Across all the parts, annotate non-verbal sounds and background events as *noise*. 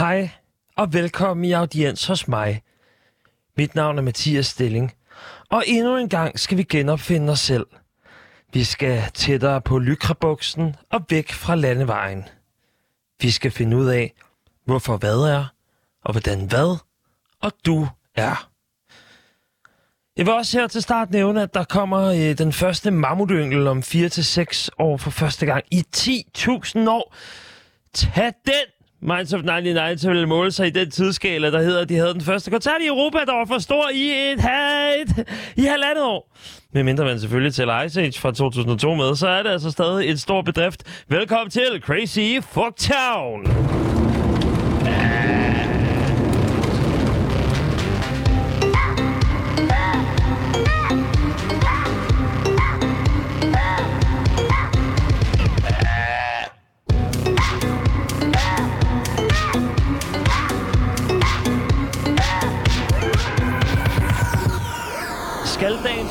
Hej og velkommen i audiens hos mig. Mit navn er Mathias Stilling, og endnu en gang skal vi genopfinde os selv. Vi skal tættere på lykrabuksen og væk fra landevejen. Vi skal finde ud af, hvorfor hvad er, og hvordan hvad, og du er. Jeg vil også her til start nævne, at der kommer øh, den første mammutyngel om 4-6 år for første gang i 10.000 år. Tag den! Minds of 99 ville måle sig i den tidsskala, der hedder, at de havde den første koncert i Europa, der var for stor i et, et i halvandet år. Men mindre man selvfølgelig til Ice Age fra 2002 med, så er det altså stadig en stor bedrift. Velkommen til Crazy Fucktown! Town!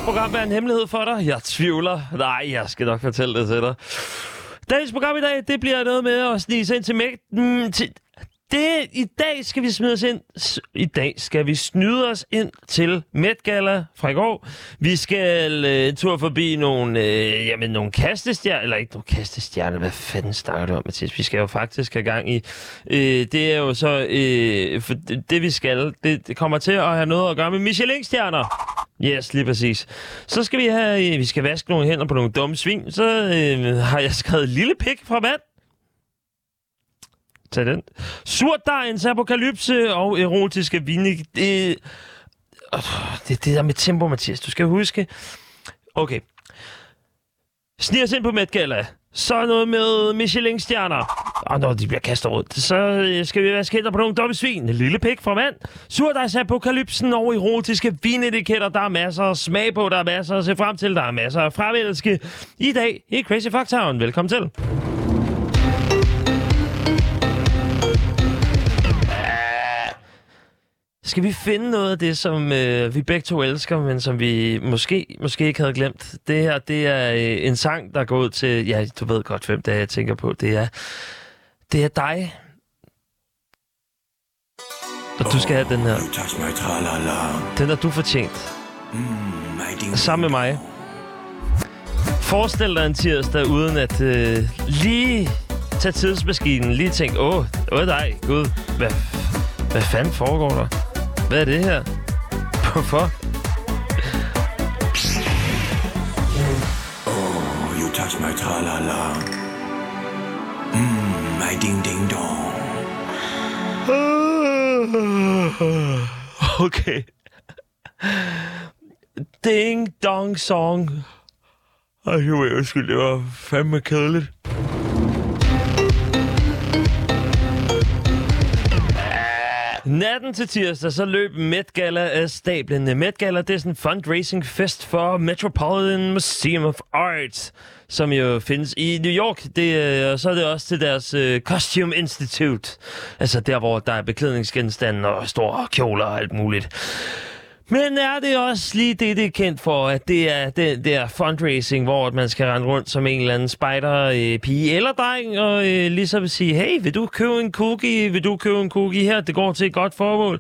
Program være en hemmelighed for dig? Jeg tvivler. Nej, jeg skal nok fortælle det til dig. Dagens program i dag, det bliver noget med at snige sig ind til, mm, til det, I dag skal vi smide os ind. I dag skal vi snyde os ind til Met Gala fra i går. Vi skal øh, en tur forbi nogle, øh, jamen, nogle kastestjerner. Eller ikke nogle kastestjerner. Hvad fanden snakker du om, Mathias? Vi skal jo faktisk have gang i. Øh, det er jo så... Øh, for det, det, vi skal, det, det kommer til at have noget at gøre med Michelin-stjerner. Yes, lige præcis. Så skal vi have... Øh, vi skal vaske nogle hænder på nogle dumme svin. Så øh, har jeg skrevet lille pik fra vand. Tag den. Surdejens apokalypse og erotiske vine. Det, øh, det, det der med tempo, Mathias. Du skal huske. Okay. Sniger os ind på Met Gala. Så noget med Michelin-stjerner. Og når de bliver kastet ud, så øh, skal vi være skilter på nogle dumme svin. En lille pik fra mand. Surdejs apokalypsen og erotiske vinetiketter. Der er masser af smag på, der er masser at se frem til. Der er masser af fremelske. I dag i Crazy Fucktown. Velkommen til. Skal vi finde noget af det, som øh, vi begge to elsker, men som vi måske, måske ikke havde glemt? Det her, det er øh, en sang, der går ud til... Ja, du ved godt, hvem det er, jeg tænker på. Det er, det er dig. Og du skal have den her. Den har du fortjent. Sammen med mig. Forestil dig en tirsdag, uden at øh, lige tage tidsmaskinen, lige tænke, åh, åh nej, gud, hvad, hvad fanden foregår der? Hvad er det her? Hvorfor? Oh, you touch my tra-la-la. Mmm, my ding-ding-dong. *laughs* Okay. Ding dong song. Ej, undskyld, det var fandme kedeligt. Natten til tirsdag, så løb Met Gala af stablen. Met Gala, det er sådan en fundraising fest for Metropolitan Museum of Art, som jo findes i New York. Det, øh, og så er det også til deres uh, Costume Institute. Altså der, hvor der er beklædningsgenstande og store kjoler og alt muligt. Men er det også lige det, det er kendt for, at det er den der fundraising, hvor man skal rende rundt som en eller anden spider øh, pige eller dreng, og øh, ligesom sige, hey, vil du købe en cookie? Vil du købe en cookie her? Det går til et godt formål.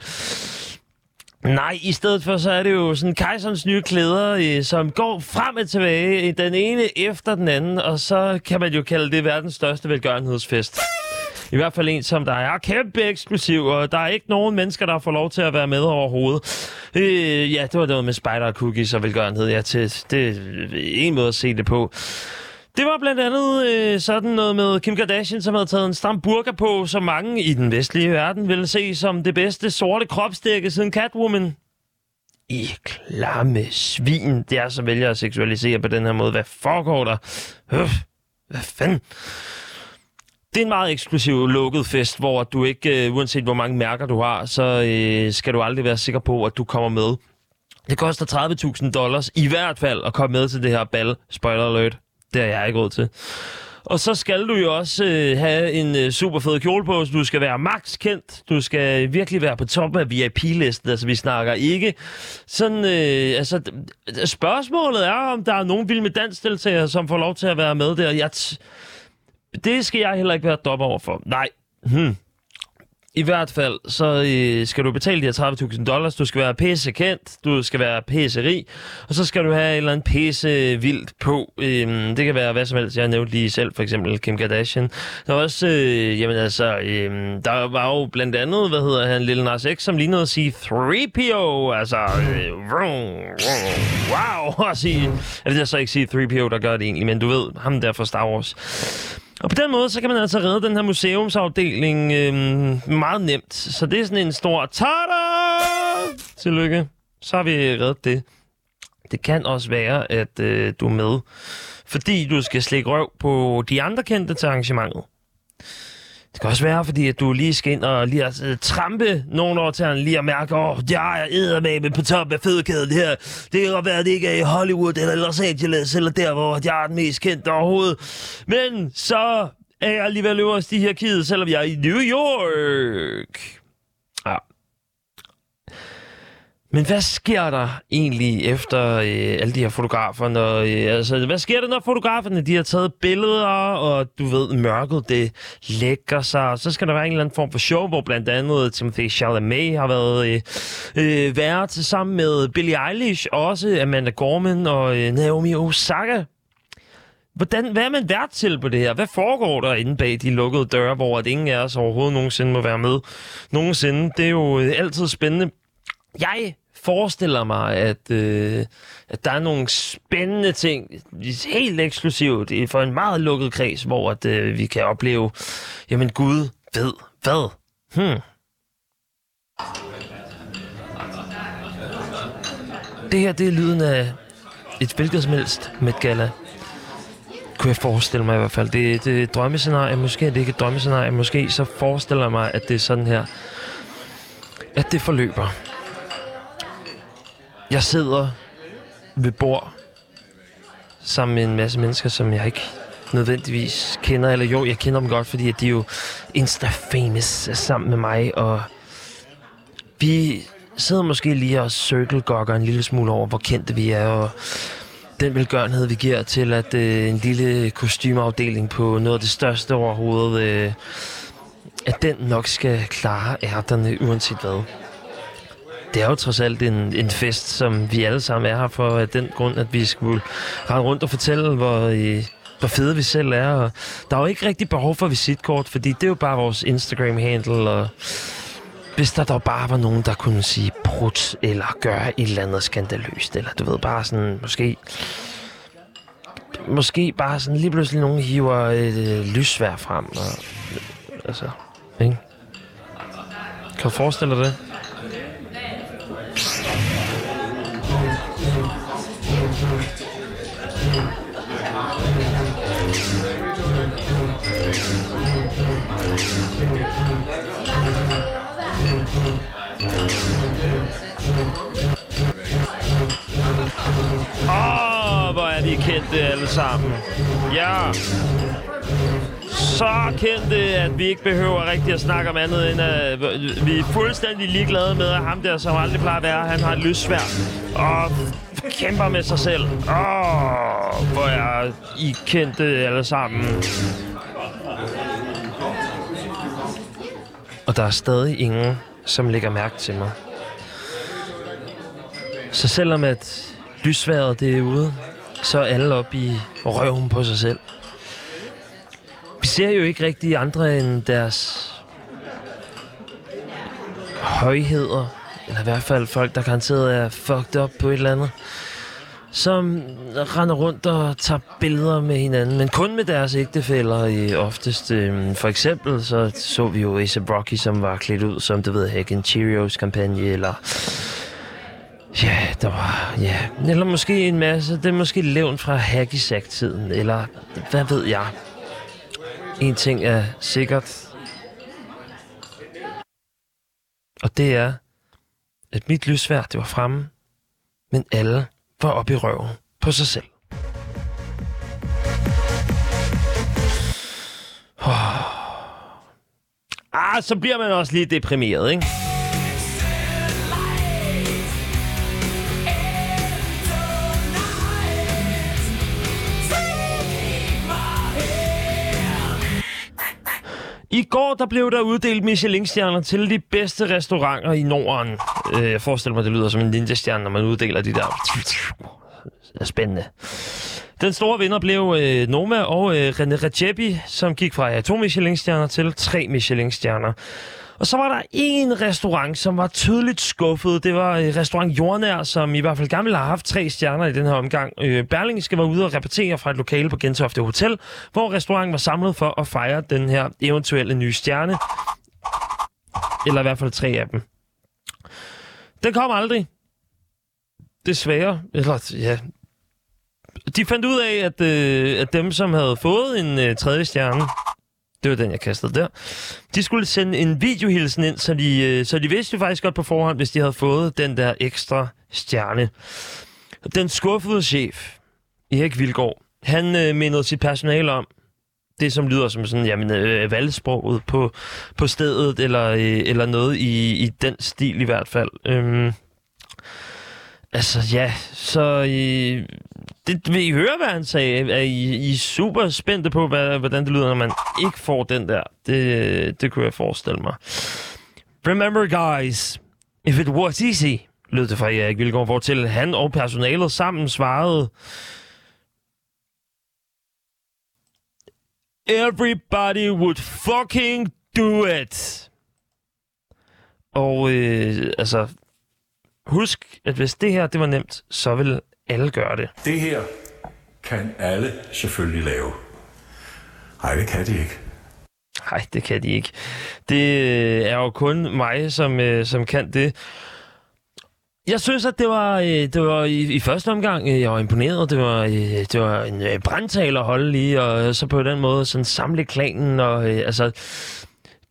Nej, i stedet for så er det jo sådan kejserens nye klæder, øh, som går frem og tilbage, øh, den ene efter den anden, og så kan man jo kalde det verdens største velgørenhedsfest. I hvert fald en, som der er kæmpe eksklusiv, og der er ikke nogen mennesker, der får lov til at være med overhovedet. Øh, ja, det var noget med spider cookies og velgørenhed. Ja, til, det er en måde at se det på. Det var blandt andet øh, sådan noget med Kim Kardashian, som havde taget en stram burka på, som mange i den vestlige verden ville se som det bedste sorte kropsdække siden Catwoman. I klamme svin, det er altså så vælger at seksualisere på den her måde. Hvad foregår der? Øh, hvad fanden? Det er en meget eksklusiv lukket fest, hvor du ikke, øh, uanset hvor mange mærker du har, så øh, skal du aldrig være sikker på, at du kommer med. Det koster 30.000 dollars i hvert fald at komme med til det her bal. Spoiler alert. Det har jeg ikke råd til. Og så skal du jo også øh, have en øh, super fed kjole på, så du skal være max kendt. Du skal virkelig være på toppen af VIP-listen, altså vi snakker ikke. Sådan, øh, altså, spørgsmålet er, om der er nogen vild med dansdeltagere, som får lov til at være med der. Jeg det skal jeg heller ikke være dommer over for. Nej. Hmm. i hvert fald, så øh, skal du betale de her 30.000 dollars. Du skal være pisse kendt, du skal være pisse rig, og så skal du have et eller andet pisse vildt på. Øhm, det kan være hvad som helst. Jeg nævnte lige selv, for eksempel Kim Kardashian. Der var også, øh, jamen altså, øh, der var jo blandt andet, hvad hedder han, Lille Nas X, som lignede at sige 3PO. Altså, øh, vroom, vroom, wow, *laughs* at sige. Jeg vil så ikke sige 3PO, der gør det egentlig, men du ved, ham der fra Star Wars. Og på den måde, så kan man altså redde den her museumsafdeling øh, meget nemt. Så det er sådan en stor tada! Tillykke. Så har vi reddet det. Det kan også være, at øh, du er med, fordi du skal slække røv på de andre kendte til arrangementet. Det kan også være, fordi at du lige skal ind og lige at, uh, trampe nogle år til han lige at mærke, åh, oh, jeg er med på top af fødekæden her. Det kan godt være, at det ikke er i Hollywood eller Los Angeles, eller der, hvor jeg er den mest kendt overhovedet. Men så er jeg alligevel øverst i hierarkiet, selvom jeg er i New York. Ja. Men hvad sker der egentlig efter øh, alle de her fotografer? Når, øh, altså, hvad sker der, når fotograferne de har taget billeder, og du ved, mørket det lægger sig? Så skal der være en eller anden form for show, hvor blandt andet Timothy Chalamet har været øh, øh, vært sammen med Billie Eilish, også Amanda Gorman og øh, Naomi Osaka. Hvordan, hvad er man vært til på det her? Hvad foregår der inde bag de lukkede døre, hvor at ingen af os overhovedet nogensinde må være med? Nogensinde. Det er jo øh, altid spændende. Jeg forestiller mig, at, øh, at der er nogle spændende ting, helt eksklusivt, for en meget lukket kreds, hvor at, øh, vi kan opleve, jamen Gud ved hvad. Hmm. Det her, det er lyden af et hvilket som helst Met Gala. Kunne jeg forestille mig i hvert fald. Det, det er et øh, drømmescenarie, måske er det ikke et drømmescenarie, måske så forestiller jeg mig, at det er sådan her, at det forløber. Jeg sidder ved bord sammen med en masse mennesker, som jeg ikke nødvendigvis kender. Eller jo, jeg kender dem godt, fordi at de er jo insta-famous sammen med mig. Og vi sidder måske lige og circle en lille smule over, hvor kendte vi er. Og den velgørenhed, vi giver til, at øh, en lille kostymeafdeling på noget af det største overhovedet, øh, at den nok skal klare ærterne uanset hvad det er jo trods alt en, en fest, som vi alle sammen er her for, af den grund, at vi skulle rende rundt og fortælle, hvor, i, hvor fede vi selv er. Og der er jo ikke rigtig behov for visitkort, fordi det er jo bare vores Instagram-handle, og hvis der dog bare var nogen, der kunne sige brut, eller gøre et eller andet skandaløst, eller du ved, bare sådan, måske... Måske bare sådan lige pludselig nogen hiver et øh, lysvær frem, og, altså, ikke? Kan du forestille dig det? Åh, oh, hvor er de kendte alle sammen. Ja. Så kendte, at vi ikke behøver rigtig at snakke om andet, end at vi er fuldstændig ligeglade med, at ham der, som aldrig plejer at være, han har et lyssvær. Og kæmper med sig selv. Åh, oh, hvor er I kendte alle sammen. Og der er stadig ingen, som lægger mærke til mig. Så selvom at lysværet det er ude, så er alle op i røven på sig selv. Vi ser jo ikke rigtig andre end deres højheder, eller i hvert fald folk, der garanteret er fucked up på et eller andet, som render rundt og tager billeder med hinanden, men kun med deres ægtefælder i oftest. Øh, for eksempel så så vi jo Ace Brocky, som var klædt ud som, du ved, Hack Cheerios kampagne, eller Ja, der var... Ja. Eller måske en masse... Det er måske levn fra hacky tiden eller hvad ved jeg. En ting er sikkert. Og det er, at mit lysvær, det var fremme, men alle var oppe i røven på sig selv. Oh. Ah, så bliver man også lige deprimeret, ikke? I går der blev der uddelt Michelin-stjerner til de bedste restauranter i Norden. Øh, jeg forestiller mig, det lyder som en ninja-stjerne, når man uddeler de der... Det er spændende. Den store vinder blev øh, Noma og øh, René Redzepi, som gik fra ja, to Michelin-stjerner til tre Michelin-stjerner. Og så var der en restaurant, som var tydeligt skuffet. Det var øh, restaurant Jordnær, som i hvert fald gerne ville have haft tre stjerner i den her omgang. Øh, Berlingske var ude og repetere fra et lokale på Gentofte Hotel, hvor restauranten var samlet for at fejre den her eventuelle nye stjerne. Eller i hvert fald tre af dem. Den kom aldrig. Desværre. Eller, ja, de fandt ud af, at, øh, at dem, som havde fået en øh, tredje stjerne, det var den, jeg kastede der, de skulle sende en videohilsen ind, så de, øh, så de vidste jo faktisk godt på forhånd, hvis de havde fået den der ekstra stjerne. Den skuffede chef, Erik Vilgaard, han øh, mindede sit personale om, det som lyder som sådan, jamen, øh, valgsproget på, på stedet, eller, øh, eller noget i, i den stil i hvert fald. Øhm, altså ja, så øh, det vil I høre, hvad han sagde. Er I, I er super spændte på, hvad, hvordan det lyder, når man ikke får den der? Det, det kunne jeg forestille mig. Remember guys, if it was easy, lød det fra Erik Vilgaard, hvor til han og personalet sammen svarede, Everybody would fucking do it. Og øh, altså, husk, at hvis det her det var nemt, så vil alle gøre det. Det her kan alle selvfølgelig lave. Nej, det kan de ikke. Nej, det kan de ikke. Det øh, er jo kun mig, som, øh, som kan det. Jeg synes, at det var, øh, det var i, i første omgang, jeg var imponeret. Det var, det var en brandtaler at holde lige, og så på den måde sådan samle klanen. Og, altså,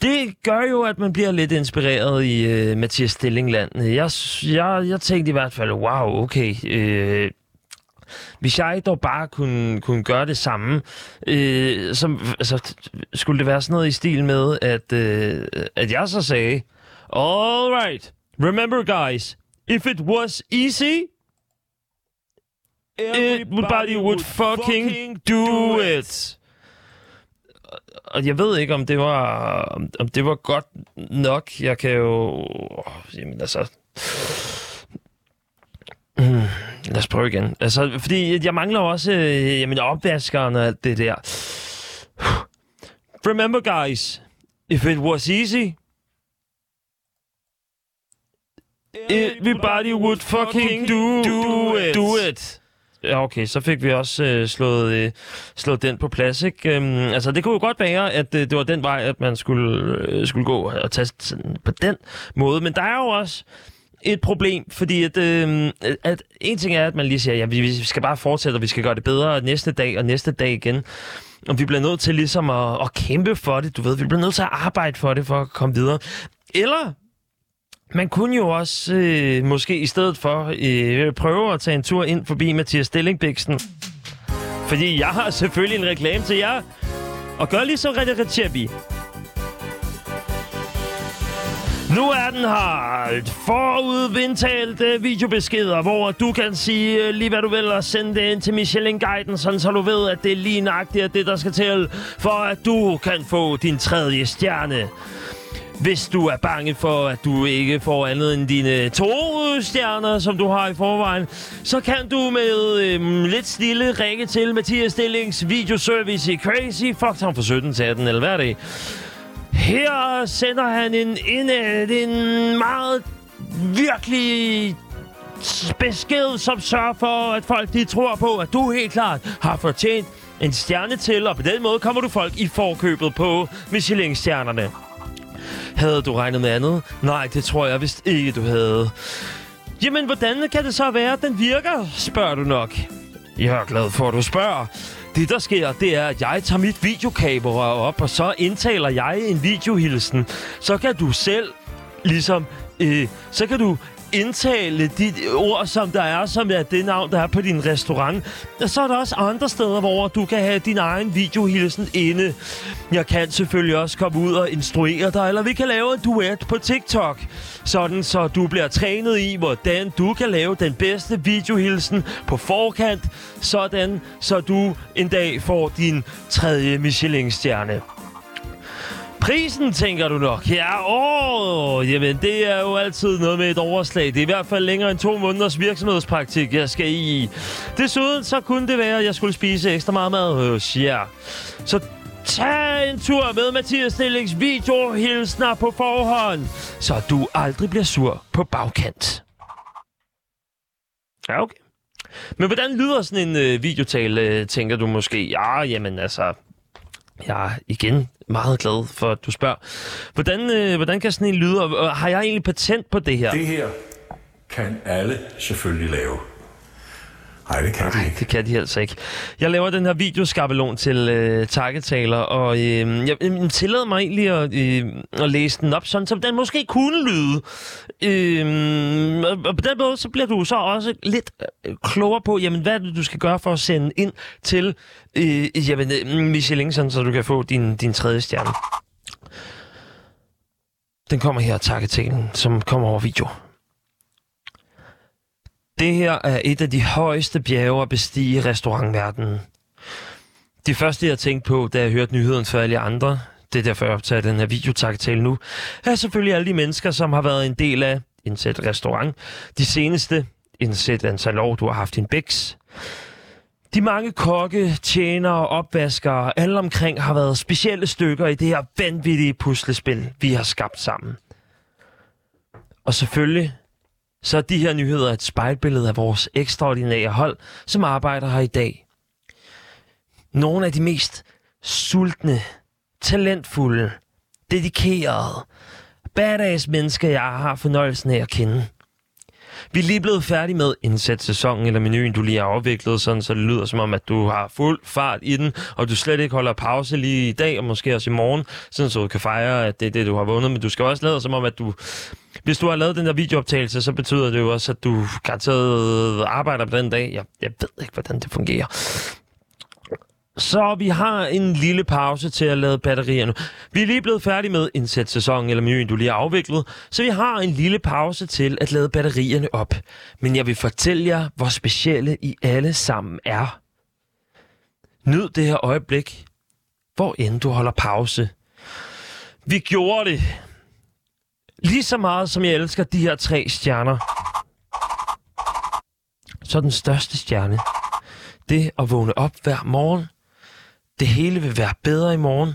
det gør jo, at man bliver lidt inspireret i uh, Mathias Stillingland. Jeg, jeg, jeg tænkte i hvert fald, wow, okay. Uh, hvis jeg dog bare kunne, kunne gøre det samme, uh, som, altså, skulle det være sådan noget i stil med, at, uh, at jeg så sagde, All right, remember guys, if it was easy, everybody would fucking do it og jeg ved ikke, om det var, om det var godt nok. Jeg kan jo... Jamen altså... Mm, lad os prøve igen. Altså, fordi jeg mangler også øh, jamen, opvaskeren og alt det der. Remember, guys, if it was easy, everybody would fucking do, do it. Do it. Ja, okay, så fik vi også øh, slået, øh, slået den på plads, ikke? Øhm, altså, det kunne jo godt være, at øh, det var den vej, at man skulle, øh, skulle gå og tage sådan, på den måde. Men der er jo også et problem, fordi at, øh, at en ting er, at man lige siger, ja, vi, vi skal bare fortsætte, og vi skal gøre det bedre næste dag og næste dag igen. Og vi bliver nødt til ligesom at, at kæmpe for det, du ved. Vi bliver nødt til at arbejde for det, for at komme videre. Eller man kunne jo også øh, måske i stedet for øh, prøve at tage en tur ind forbi Mathias Stillingbæksten. Fordi jeg har selvfølgelig en reklame til jer. Og gør ligesom Rette Rechebi. Nu er den her forudvindtalte videobeskeder, hvor du kan sige øh, lige hvad du vil og sende det ind til Michelin Guiden, sådan så du ved, at det er lige nøjagtigt det, der skal til, for at du kan få din tredje stjerne. Hvis du er bange for, at du ikke får andet end dine to stjerner, som du har i forvejen, så kan du med øhm, lidt stille ringe til Mathias Stillings videoservice i Crazy Fucktown for 17 til 18 eller hver dag. Her sender han en, en, øh, en meget virkelig besked, som sørger for, at folk de tror på, at du helt klart har fortjent en stjerne til, og på den måde kommer du folk i forkøbet på Michelin-stjernerne. Havde du regnet med andet? Nej, det tror jeg vist ikke, du havde. Jamen, hvordan kan det så være, at den virker, spørger du nok. Jeg er glad for, at du spørger. Det, der sker, det er, at jeg tager mit videokamera op, og så indtaler jeg en videohilsen. Så kan du selv ligesom... Øh, så kan du indtale de ord, som der er, som er det navn, der er på din restaurant. Og så er der også andre steder, hvor du kan have din egen videohilsen inde. Jeg kan selvfølgelig også komme ud og instruere dig, eller vi kan lave en duet på TikTok. Sådan, så du bliver trænet i, hvordan du kan lave den bedste videohilsen på forkant. Sådan, så du en dag får din tredje Michelin-stjerne. Prisen, tænker du nok. Ja, åh, jamen det er jo altid noget med et overslag. Det er i hvert fald længere end to måneders virksomhedspraktik, jeg skal i. Desuden så kunne det være, at jeg skulle spise ekstra meget mad hos jer. Så tag en tur med Mathias Stillings videohilsner på forhånd, så du aldrig bliver sur på bagkant. Ja, okay. Men hvordan lyder sådan en øh, videotale, øh, tænker du måske? Ja, jamen altså, jeg er igen meget glad for, at du spørger. Hvordan, øh, hvordan kan sådan en lyde, og, og har jeg egentlig patent på det her? Det her kan alle selvfølgelig lave. Nej, det kan de ikke. Det kan de altså ikke. Jeg laver den her videoskabelon til øh, takketaler, og øh, jeg øh, tillader mig egentlig at, øh, at læse den op, sådan som den måske kunne lyde. Øh, og på den måde, så bliver du så også lidt øh, klogere på, jamen, hvad det, du skal gøre for at sende ind til øh, jamen, øh, Michelin, sådan, så du kan få din, din tredje stjerne. Den kommer her, takketalen, som kommer over video. Det her er et af de højeste bjerge at bestige i restaurantverdenen. Det første, jeg tænkte på, da jeg hørte nyheden for alle andre, det er derfor, jeg optager den her videotaktale nu, er selvfølgelig alle de mennesker, som har været en del af indsæt restaurant. De seneste, indsæt antal år, du har haft en bæks. De mange kokke, tjenere, opvaskere, alle omkring har været specielle stykker i det her vanvittige puslespil, vi har skabt sammen. Og selvfølgelig så er de her nyheder et spejlbillede af vores ekstraordinære hold, som arbejder her i dag. Nogle af de mest sultne, talentfulde, dedikerede, badass mennesker, jeg har fornøjelsen af at kende. Vi er lige blevet færdige med indsæt sæsonen eller menuen, du lige har afviklet, sådan, så det lyder som om, at du har fuld fart i den, og du slet ikke holder pause lige i dag, og måske også i morgen, sådan så du kan fejre, at det er det, du har vundet. Men du skal også lade som om, at du hvis du har lavet den der videooptagelse, så betyder det jo også, at du garanteret arbejder på den dag. Jeg, jeg ved ikke, hvordan det fungerer. Så vi har en lille pause til at lade batterierne. Vi er lige blevet færdige med indsætsæsonen, eller menuen, du lige har afviklet, så vi har en lille pause til at lade batterierne op. Men jeg vil fortælle jer, hvor specielle I alle sammen er. Nyd det her øjeblik, hvor end du holder pause. Vi gjorde det. Lige så meget som jeg elsker de her tre stjerner, så den største stjerne, det at vågne op hver morgen, det hele vil være bedre i morgen.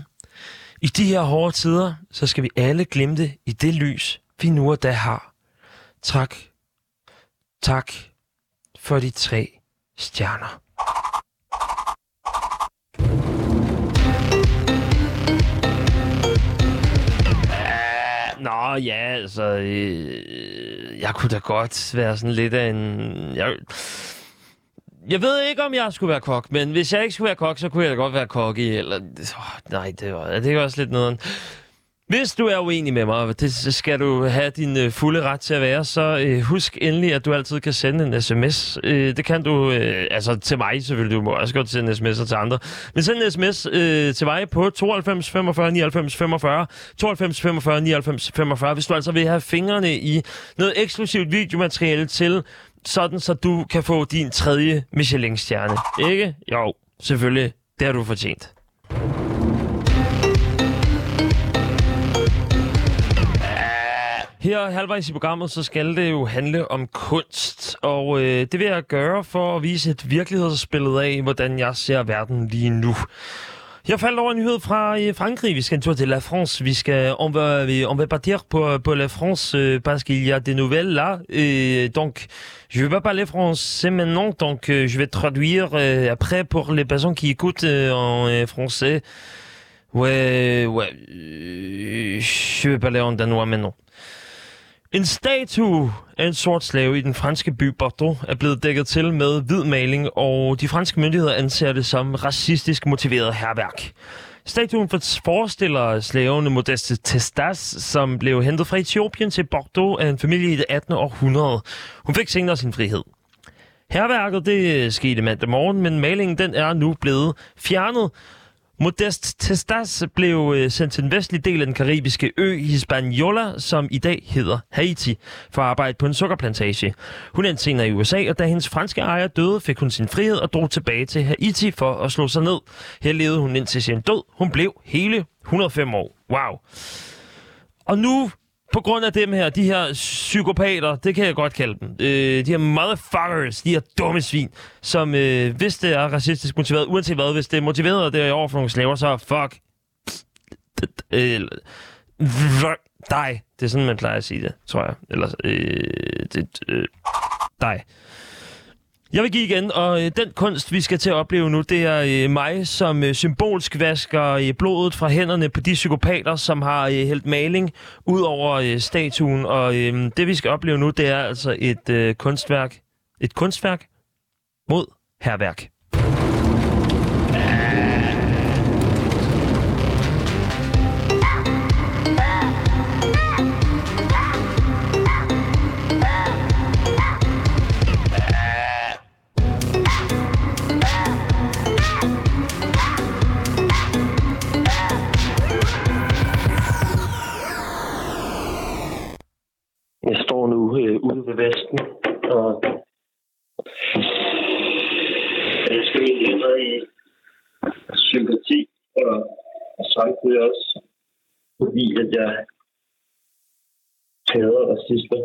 I de her hårde tider, så skal vi alle glemme det i det lys, vi nu og da har. Tak. Tak for de tre stjerner. Nå, ja, altså... Øh, jeg kunne da godt være sådan lidt af en... Jeg, jeg ved ikke, om jeg skulle være kok, men hvis jeg ikke skulle være kok, så kunne jeg da godt være kok i, eller... Oh, nej, det var, det var også lidt noget... Hvis du er uenig med mig, det skal du have din øh, fulde ret til at være, så øh, husk endelig, at du altid kan sende en sms. Øh, det kan du, øh, altså til mig selvfølgelig, du må også godt sende sms'er til andre. Men send en sms øh, til mig på 92 45 99 45, 92 45 99 45, hvis du altså vil have fingrene i noget eksklusivt videomateriale til, sådan så du kan få din tredje Michelin-stjerne. Ikke? Jo, selvfølgelig. Det har du fortjent. Her halvvejs i programmet, så skal det jo handle om kunst, og øh, det vil jeg gøre for at vise et virkelighedsbillede af, hvordan jeg ser verden lige nu. Jeg faldt over en nyhed fra øh, Frankrig. Vi skal en tur til La France. Vi on va, on va partir på, på La France euh, parce qu'il y a des nouvelles là. Et donc, je vais pas parler français maintenant, donc euh, je vais traduire euh, après pour les personnes qui écoutent euh, en français. Ouais, ouais. Je vais parler en danois maintenant. En statue af en sort slave i den franske by Bordeaux er blevet dækket til med hvid maling, og de franske myndigheder anser det som racistisk motiveret herværk. Statuen forestiller slaven Modeste Testas, som blev hentet fra Etiopien til Bordeaux af en familie i det 18. århundrede. Hun fik senere sin frihed. Herværket det skete mandag morgen, men malingen den er nu blevet fjernet, Modest Testas blev øh, sendt til den vestlige del af den karibiske ø Hispaniola, som i dag hedder Haiti, for at arbejde på en sukkerplantage. Hun endte senere i USA, og da hendes franske ejer døde, fik hun sin frihed og drog tilbage til Haiti for at slå sig ned. Her levede hun indtil sin død. Hun blev hele 105 år. Wow. Og nu, på grund af dem her, de her psykopater, det kan jeg godt kalde dem, øh, de her motherfuckers, de her dumme svin, som øh, hvis det er racistisk motiveret, uanset hvad, hvis det er motiveret, og det er over for nogle slaver, så fuck. Øh, dig. Det er sådan, man plejer at sige det, tror jeg. Eller, øh, det, øh, dig. Jeg vil give igen, og øh, den kunst, vi skal til at opleve nu, det er øh, mig, som øh, symbolsk vasker øh, blodet fra hænderne på de psykopater, som har øh, hældt maling ud over øh, statuen. Og øh, det, vi skal opleve nu, det er altså et øh, kunstværk. Et kunstværk mod herværk. Ved Vesten, og jeg skal egentlig ændre i sympati og, og samtidig også, fordi at jeg hader racister.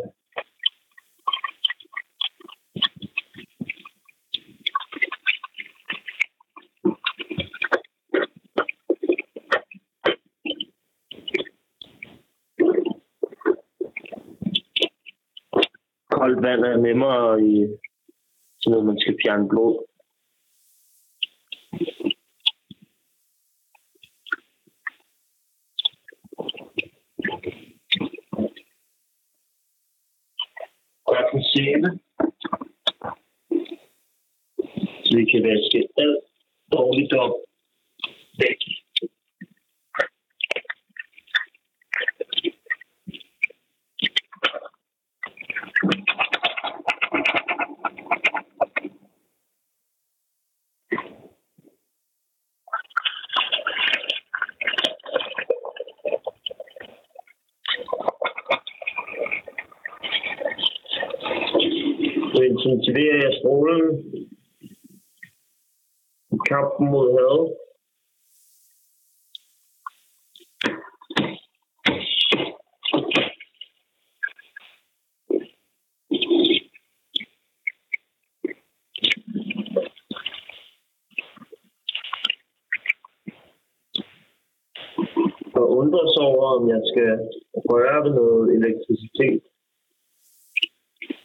Koldt vand er nemmere i sådan noget, man skal fjerne blod. Godt en sæbe. Så vi kan vaske alt dårligdom væk. Intensiverer jeg strålen i kampen mod had. Og undrer sig over, om jeg skal røre ved noget elektricitet.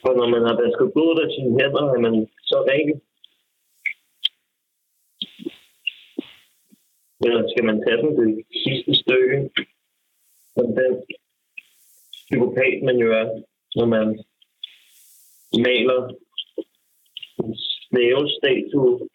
For når man har vasket blodet af sine hænder, er man så ren. Eller skal man tage den det sidste stykke, som den psykopat, man jo er, når man maler en snævestatue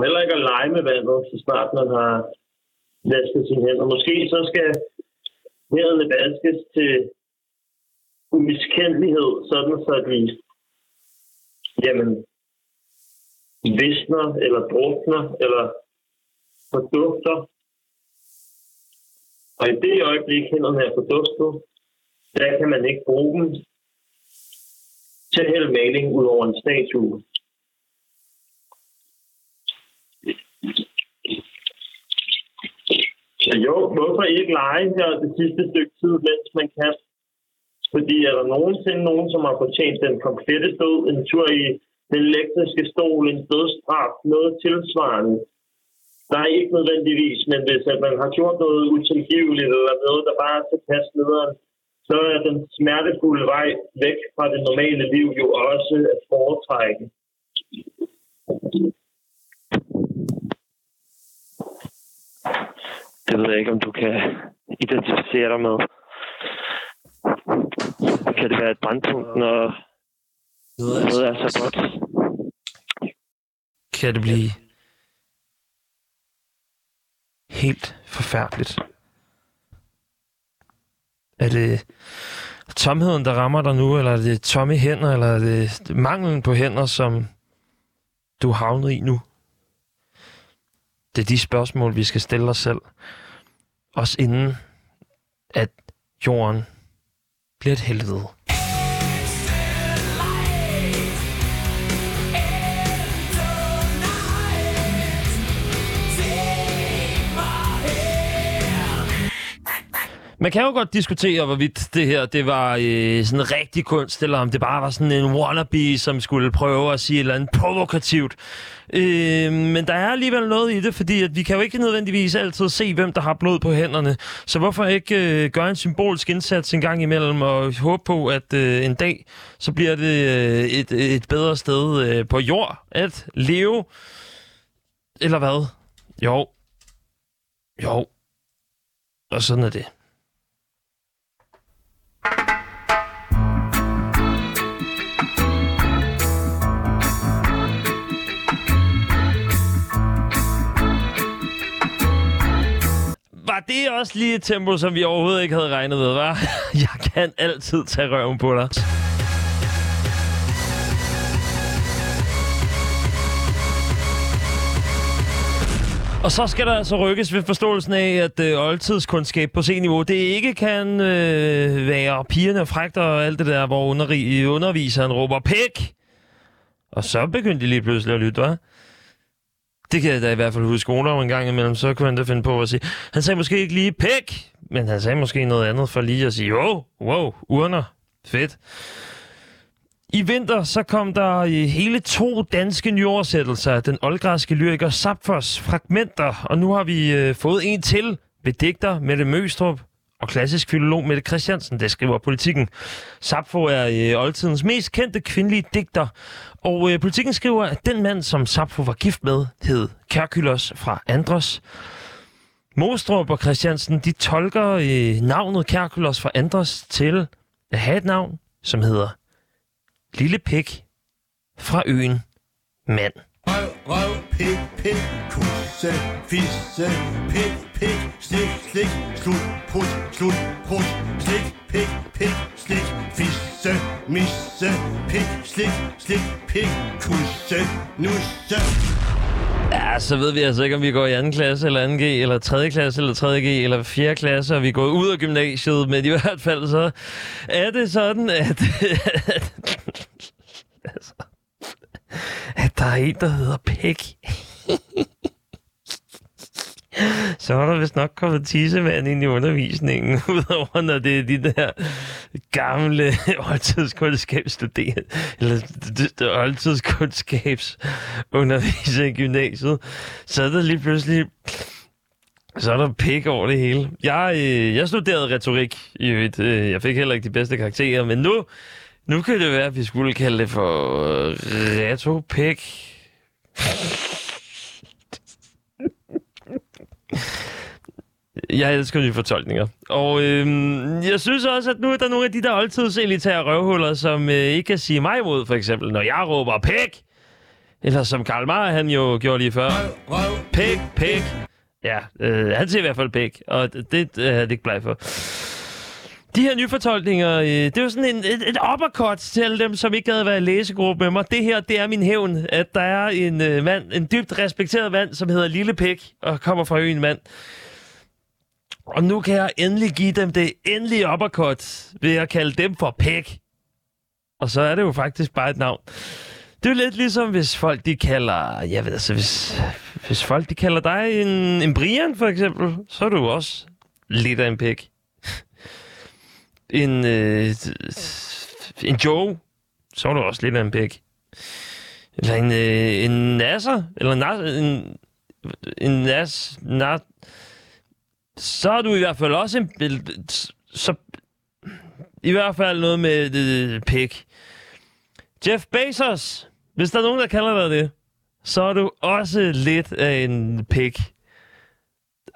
Det heller ikke at lege med vandet, så snart man har vasket sine hænder. Måske så skal hænderne vaskes til umiskendelighed, sådan så de jamen, visner eller drukner eller fordufter. Og i det øjeblik, hænderne er forduftet, der kan man ikke bruge dem til at hælde maling ud over en statue. Så jo, hvorfor ikke lege her det sidste stykke tid, mens man kan? Fordi er der nogensinde nogen, som har fortjent den komplette død, en tur i den elektriske stol, en dødsstraf, noget tilsvarende? Nej, ikke nødvendigvis, men hvis at man har gjort noget utilgiveligt, eller noget, der bare er tilpas nederen, så er den smertefulde vej væk fra det normale liv jo også at foretrække. Det ved jeg ikke, om du kan identificere dig med. Kan det være et brandpunkt, når noget er så godt? Kan det blive helt forfærdeligt? Er det tomheden, der rammer dig nu, eller er det tomme hænder, eller er det manglen på hænder, som du er havnet i nu? Det er de spørgsmål, vi skal stille os selv. Også inden, at jorden bliver et helvede. Man kan jo godt diskutere, hvorvidt det her det var øh, sådan rigtig kunst, eller om det bare var sådan en wannabe, som skulle prøve at sige et eller andet provokativt. Øh, men der er alligevel noget i det, fordi at vi kan jo ikke nødvendigvis altid se, hvem der har blod på hænderne. Så hvorfor ikke øh, gøre en symbolsk indsats en gang imellem, og håbe på, at øh, en dag, så bliver det øh, et, et bedre sted øh, på jord at leve. Eller hvad? Jo. Jo. Og sådan er det. Var det også lige et tempo, som vi overhovedet ikke havde regnet med, var? *laughs* Jeg kan altid tage røven på dig. Og så skal der altså rykkes ved forståelsen af, at øh, oldtidskundskab på C-niveau, det ikke kan øh, være pigerne frægt og alt det der, hvor underri- underviseren råber pæk. Og så begyndte de lige pludselig at lytte, hva'? Det kan jeg da i hvert fald huske. Olof en gang imellem, så kunne han da finde på at sige, han sagde måske ikke lige pæk, men han sagde måske noget andet for lige at sige, wow, wow, urner, fedt. I vinter så kom der hele to danske nyoversættelser af den oldgræske lyriker Sapfos fragmenter, og nu har vi øh, fået en til ved digter Mette Møstrup og klassisk filolog Mette Christiansen, der skriver politikken. Sapfo er øh, oldtidens mest kendte kvindelige digter, og øh, politikken skriver, at den mand, som Sapfo var gift med, hed Kærkylos fra Andros. Mostrup og Christiansen, de tolker øh, navnet Kærkylos fra Andros til at have et navn, som hedder Lille Pik fra øen Mand. Røv, pik, pik, kusse, fisse, pik, pik, slik, slik, slut, put, slut, put, slik, pik, pik, slik, fisse, misse, pik, slik, slik, pik, kusse, nusse. Ja, så ved vi altså ikke, om vi går i anden klasse, eller 2G, eller 3. klasse, eller 3G, eller 4. klasse, og vi går ud af gymnasiet, men i hvert fald så er det sådan, at, altså, *laughs* at der er en, der hedder Pæk. *laughs* Så er der vist nok kommet tissemand ind i undervisningen, *laughs* udover når det er de der gamle *laughs* oldtidskundskabsstuderende, eller d- i gymnasiet. Så er der lige pludselig så er der pik over det hele. Jeg, øh, jeg studerede retorik i øvrigt. Øh, jeg fik heller ikke de bedste karakterer, men nu, nu kan det være, at vi skulle kalde det for øh, retopik. Jeg elsker nye fortolkninger. Og øhm, jeg synes også, at nu er der nogle af de der oldtidselitære røvhuller, som øh, ikke kan sige mig imod, for eksempel, når jeg råber pæk. Eller som Karl Marr, han jo gjorde lige før. Røv, røv, Pæk, pæk. Ja, øh, han siger i hvert fald pæk, og det, det er jeg ikke bleg for. De her nyfortolkninger, øh, det er jo sådan en, et, et uppercut til alle dem, som ikke havde været i læsegruppe med mig. Det her, det er min hævn, at der er en øh, mand, en dybt respekteret mand, som hedder Lille Pæk, og kommer fra øen mand. Og nu kan jeg endelig give dem det endelige uppercut ved at kalde dem for Pæk. Og så er det jo faktisk bare et navn. Det er jo lidt ligesom, hvis folk de kalder... Jeg ved altså, hvis, hvis folk de kalder dig en, en Brian, for eksempel, så er du også lidt af en pæk. En, øh, en Joe, så er du også lidt af en pæk. Eller en, øh, en Nasser, eller nas, en, en Nas... nas så er du i hvert fald også en... Så, I hvert fald noget med øh, pæk. Jeff Bezos, hvis der er nogen, der kalder dig det, så er du også lidt af en pæk.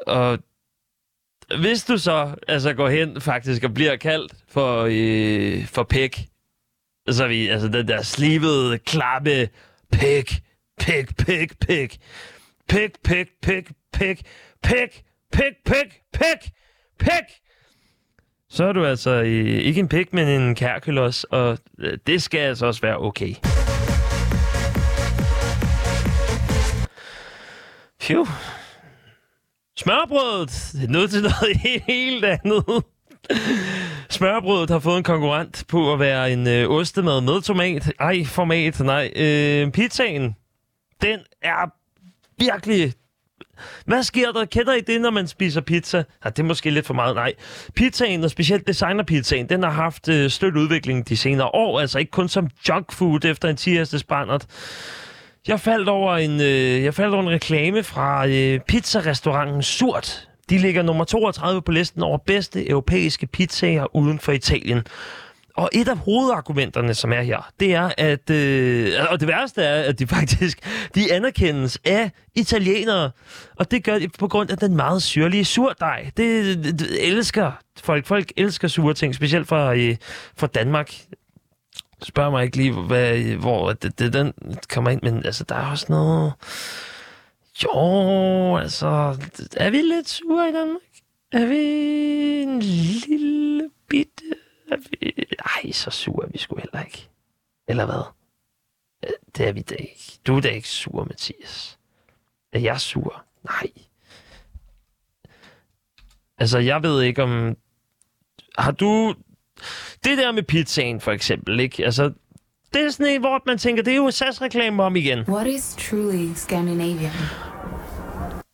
Og hvis du så altså går hen faktisk og bliver kaldt for, øh, for pæk, så er vi altså den der slivede, klappe, pæk, pæk, pæk, pæk, pæk, pæk, pæk, pæk, pæk, pæk, pæk, pæk, pæk, så er du altså øh, ikke en pæk, men en kærkylos, og øh, det skal altså også være okay. Phew. Smørbrødet. Det er nødt til noget *laughs* helt andet. Smørbrødet har fået en konkurrent på at være en øh, ostemad med tomat. Ej, format, nej. Øh, pizzaen, den er virkelig... Hvad sker der? Kender I det, når man spiser pizza? Ja, det er måske lidt for meget, nej. Pizzaen, og specielt designerpizzaen, den har haft øh, støt udvikling de senere år. Altså ikke kun som junk food efter en 10 brændert. Jeg faldt over en, øh, jeg faldt over en reklame fra øh, pizzarestauranten Surt. De ligger nummer 32 på listen over bedste europæiske pizzaer uden for Italien. Og et af hovedargumenterne, som er her, det er, at... Øh, og det værste er, at de *laughs* faktisk de anerkendes af italienere. Og det gør de på grund af den meget syrlige surdej. Det, det, det elsker folk. Folk elsker sure ting, specielt fra, øh, fra Danmark. Spørg mig ikke lige, hvad, hvor det, det, den kommer ind, men altså, der er også noget... Jo, altså, er vi lidt sure i Danmark? Er vi en lille bitte... Er vi... Ej, så sure er vi sgu heller ikke. Eller hvad? Øh, det er vi da ikke. Du er da ikke sur, Mathias. Er jeg sur? Nej. Altså, jeg ved ikke om... Har du... Det der med pizzaen, for eksempel, ikke? Altså, det er sådan en, hvor man tænker, det er jo SAS-reklame om igen. What is truly Scandinavian?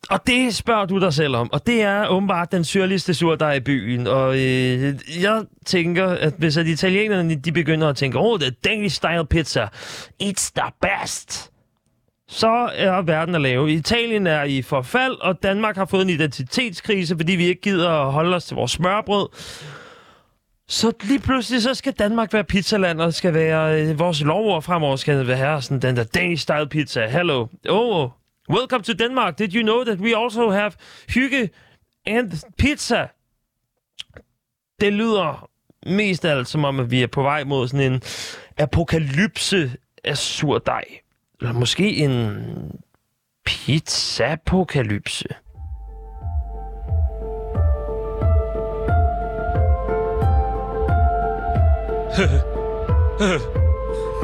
Og det spørger du dig selv om. Og det er åbenbart den syrligste surdej i byen. Og øh, jeg tænker, at hvis at italienerne de begynder at tænke, oh, the Danish style pizza, it's the best. Så er verden at lave. Italien er i forfald, og Danmark har fået en identitetskrise, fordi vi ikke gider at holde os til vores smørbrød. Så lige pludselig, så skal Danmark være pizzaland, og skal være øh, vores lovord fremover skal være sådan den der Danish style pizza. Hello. Oh, oh, welcome to Denmark. Did you know that we also have hygge and pizza? Det lyder mest af alt som om, at vi er på vej mod sådan en apokalypse af surdej. Eller måske en pizza-apokalypse.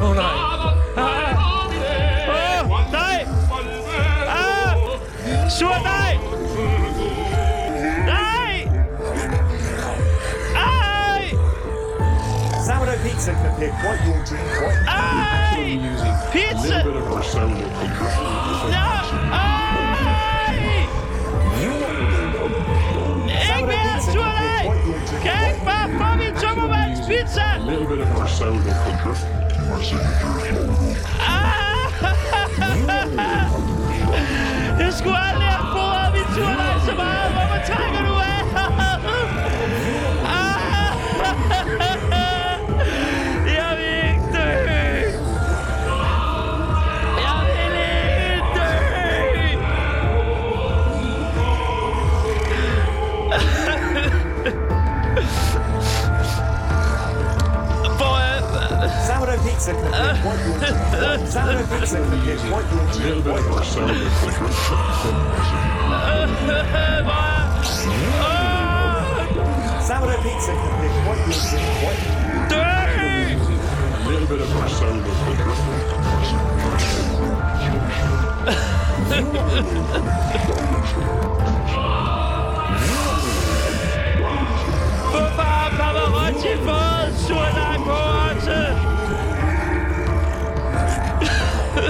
Oh, nej. Ah. Åh, nej! Ah! Sur nej! Nej! Ej! Sourdough pizza can pick what you'll drink, what you Ej! Pizza! Ja! Ej! Ikke mere sur nej! Kan jeg ikke bare få min tømmermandspizza? Ah! Sourdough pizza can pick what you'll drink. Sourdough pizza can pick what you'll drink, what you'll drink. Hvor er... Åh! Sourdough pizza can pick what you'll drink, what you'll Dø! Hvorfor har Pavarotti fået surdej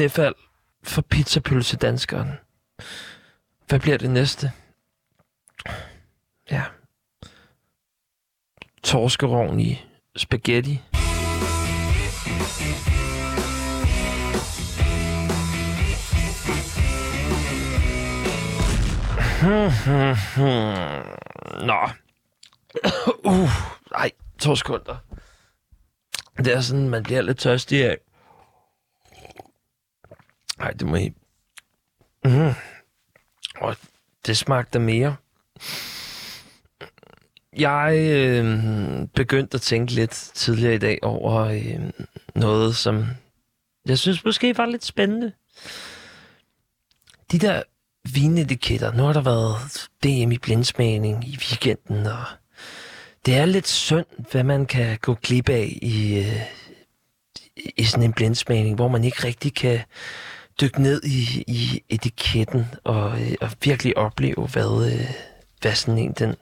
knæfald for pizzapølsedanskeren. Hvad bliver det næste? Ja. Torskerovn i spaghetti. *laughs* Nå. *coughs* uh, nej, to sekunder. Det er sådan, man bliver lidt tørstig af. Nej, det må I... Mm. Og det smagte mere. Jeg øh, begyndte at tænke lidt tidligere i dag over øh, noget, som jeg synes måske var lidt spændende. De der vinetiketter. Nu har der været DM i blindsmagning i weekenden, og det er lidt synd, hvad man kan gå glip af i, øh, i sådan en blindsmagning, hvor man ikke rigtig kan dykke ned i, i etiketten og, øh, og virkelig opleve, hvad, øh, hvad sådan en den,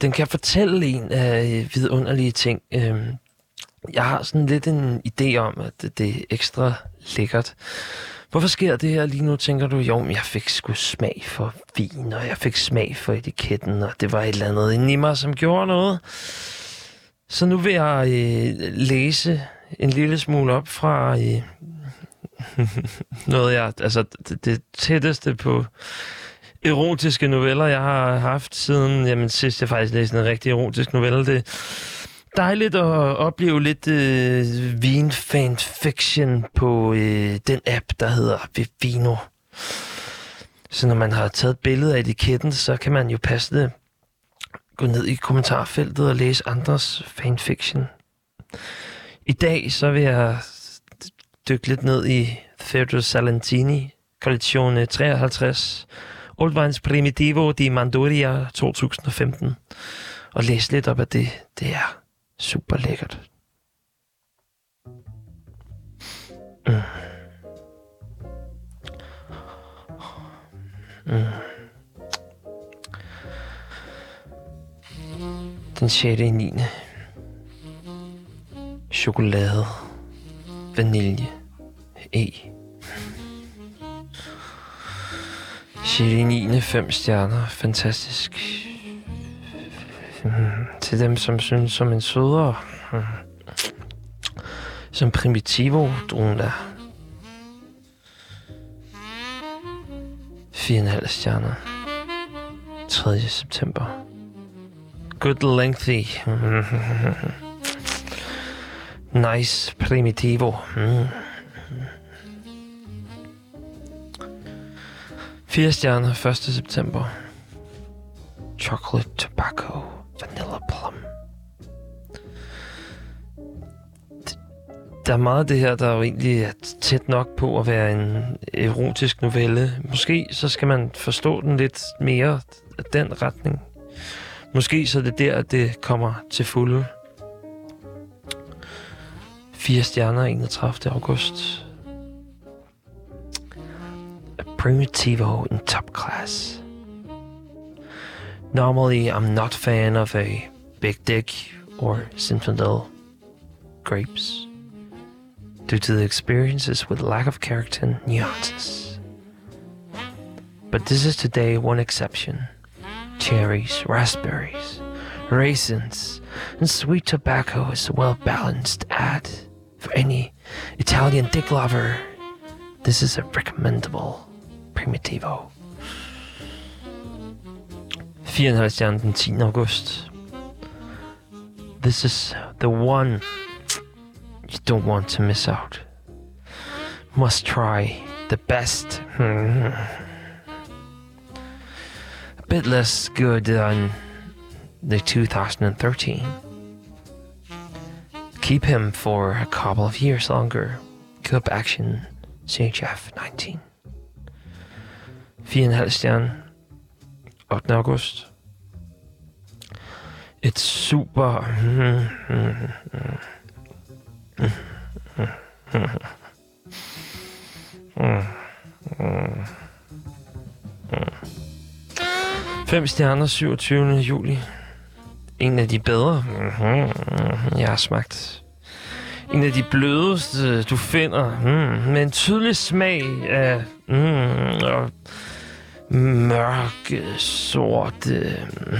den kan fortælle en af øh, vidunderlige ting. Øhm, jeg har sådan lidt en idé om, at det er ekstra lækkert. Hvorfor sker det her lige nu, tænker du? Jo, men jeg fik sgu smag for vin, og jeg fik smag for etiketten, og det var et eller andet inde i mig, som gjorde noget. Så nu vil jeg øh, læse en lille smule op fra øh, *laughs* noget, jeg... Altså, det, det tætteste på erotiske noveller, jeg har haft siden... Jamen, sidst jeg faktisk læste en rigtig erotisk novelle, det dejligt at opleve lidt øh, vin-fan-fiction på øh, den app, der hedder Vivino. Så når man har taget et billede af etiketten, så kan man jo passe det gå ned i kommentarfeltet og læse andres fanfiction. I dag så vil jeg dykke lidt ned i Theodore Salentini, kollektion 53, Oldvines Primitivo di Manduria 2015, og læse lidt op af det. Det er super lækkert. Mm. Mm. mm. Den 6. i 9. Chokolade. Vanilje. E. 6. 9. 5 stjerner. Fantastisk. Til dem, som synes som en sødere. Som primitivo druen der. 4,5 stjerner. 3. september. Good lengthy. *laughs* nice primitivo. Mm. 4 stjerner 1. september. Chocolate tobacco vanilla plum. Der er meget af det her, der jo egentlig er tæt nok på at være en erotisk novelle. Måske så skal man forstå den lidt mere af den retning. Måske så er det der, at det kommer til fulde. Fire stjerner 31. august. A primitivo in top class. Normally, I'm not fan of a big dick or Zinfandel grapes due to the experiences with lack of character and nuances. But this is today one exception. Cherries, raspberries, raisins, and sweet tobacco is a well balanced add for any Italian dick lover. This is a recommendable primitivo. 4,5 stjerne den 10. august. This is the one you don't want to miss out. Must try the best. *laughs* a bit less good than the 2013. Keep him for a couple of years longer. Cup Action CHF 19. 4,5 stjerne 8. august. Et super... Fem stjerner 27. juli. En af de bedre, mm-hmm, mm-hmm, jeg har smagt. En af de blødeste, du finder. Mm, med en tydelig smag af... Mm, og mørke, sorte... Mm.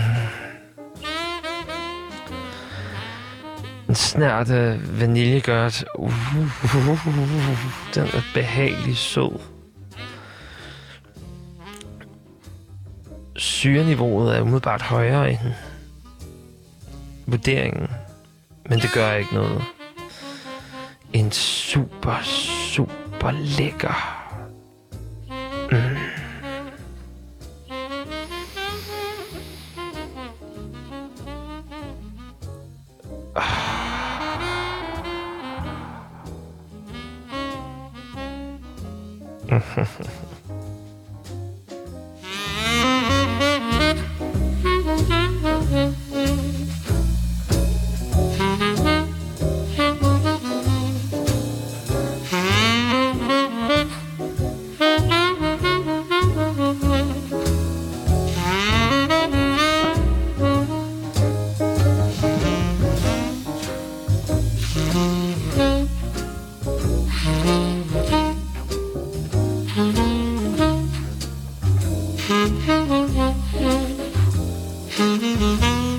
En snært af vanilje gør, at uh, den er behagelig sød. Syreniveauet er umiddelbart højere end vurderingen. Men det gør ikke noget. En super, super lækker. Mm. Ah. Gud,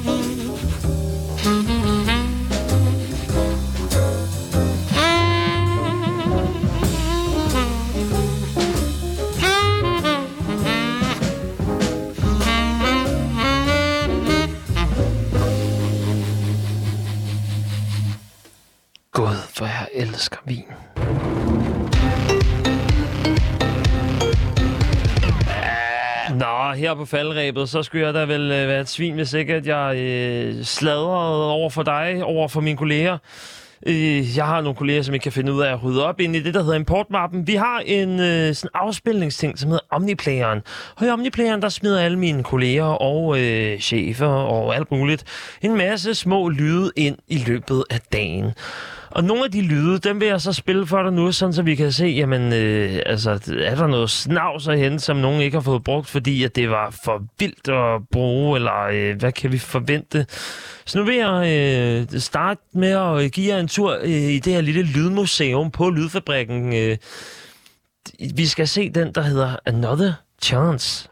her på faldrebet, så skulle jeg da vel øh, være et svin, hvis ikke at jeg øh, sladrede over for dig, over for mine kolleger. Øh, jeg har nogle kolleger, som ikke kan finde ud af at rydde op ind i det, der hedder importmappen. Vi har en øh, sådan afspilningsting, som hedder Omniplayeren. Og i Omniplayeren, der smider alle mine kolleger og øh, chefer og alt muligt en masse små lyde ind i løbet af dagen. Og nogle af de lyde, dem vil jeg så spille for dig nu, sådan så vi kan se, jamen, øh, altså, er der noget snavs at hente, som nogen ikke har fået brugt, fordi at det var for vildt at bruge, eller øh, hvad kan vi forvente? Så nu vil jeg øh, starte med at øh, give jer en tur øh, i det her lille lydmuseum på Lydfabrikken. Øh, vi skal se den, der hedder Another Chance.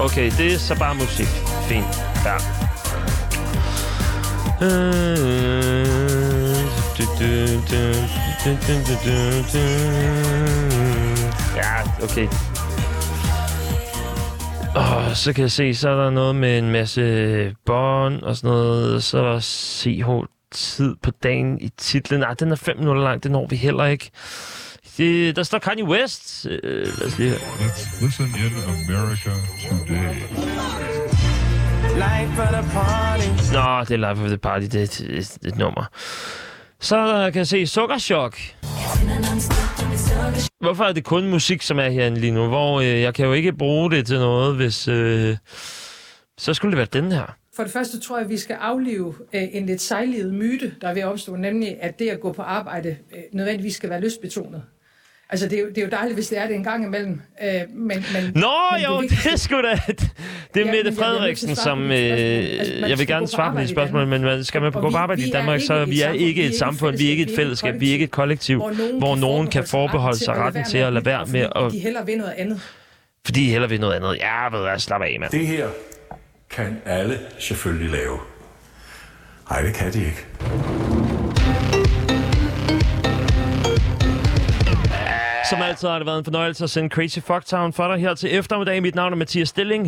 Okay, det er så bare musik. Fint. Ja. Ja, okay. Og så kan jeg se, så er der noget med en masse bånd og sådan noget. Så er der CH tid på dagen i titlen. Nej, den er 5 minutter lang. Det når vi heller ikke. Det, der står Kanye West. Øh, lad os lige høre. Let's listen in America today. Life for the party. Nå, det er Live of the Party. Det er et, et, et nummer. Så der kan jeg se Sukkerchok. Hvorfor er det kun musik, som er herinde lige nu? Hvor øh, jeg kan jo ikke bruge det til noget, hvis... Øh, så skulle det være den her. For det første tror jeg, at vi skal aflive øh, en lidt sejlivet myte, der er ved at opstå, nemlig at det at gå på arbejde øh, nødvendigvis skal være lystbetonet. Altså, det er, jo, det er jo dejligt, hvis det er det en gang imellem. Øh, men, men, Nå, men jo, det, det er sgu da... Det er ja, Mette jeg Frederiksen, svare som... Øh, Altså, jeg vil gerne svare på i spørgsmål, men man- skal man gå på arbejde i er Danmark, så vi er ikke et samfund, vi er ikke et fællesskab, vi er ikke et kollektiv, hvor nogen kan forbeholde sig retten til at lade være med at... De hellere vil noget andet. Fordi de hellere vil noget andet. Ja, ved jeg, slap af, mand. Det her kan alle selvfølgelig lave. Nej, det kan de ikke. Altid har det været en fornøjelse at sende Crazy Fucktown for dig her til eftermiddag. Mit navn er Mathias Stilling.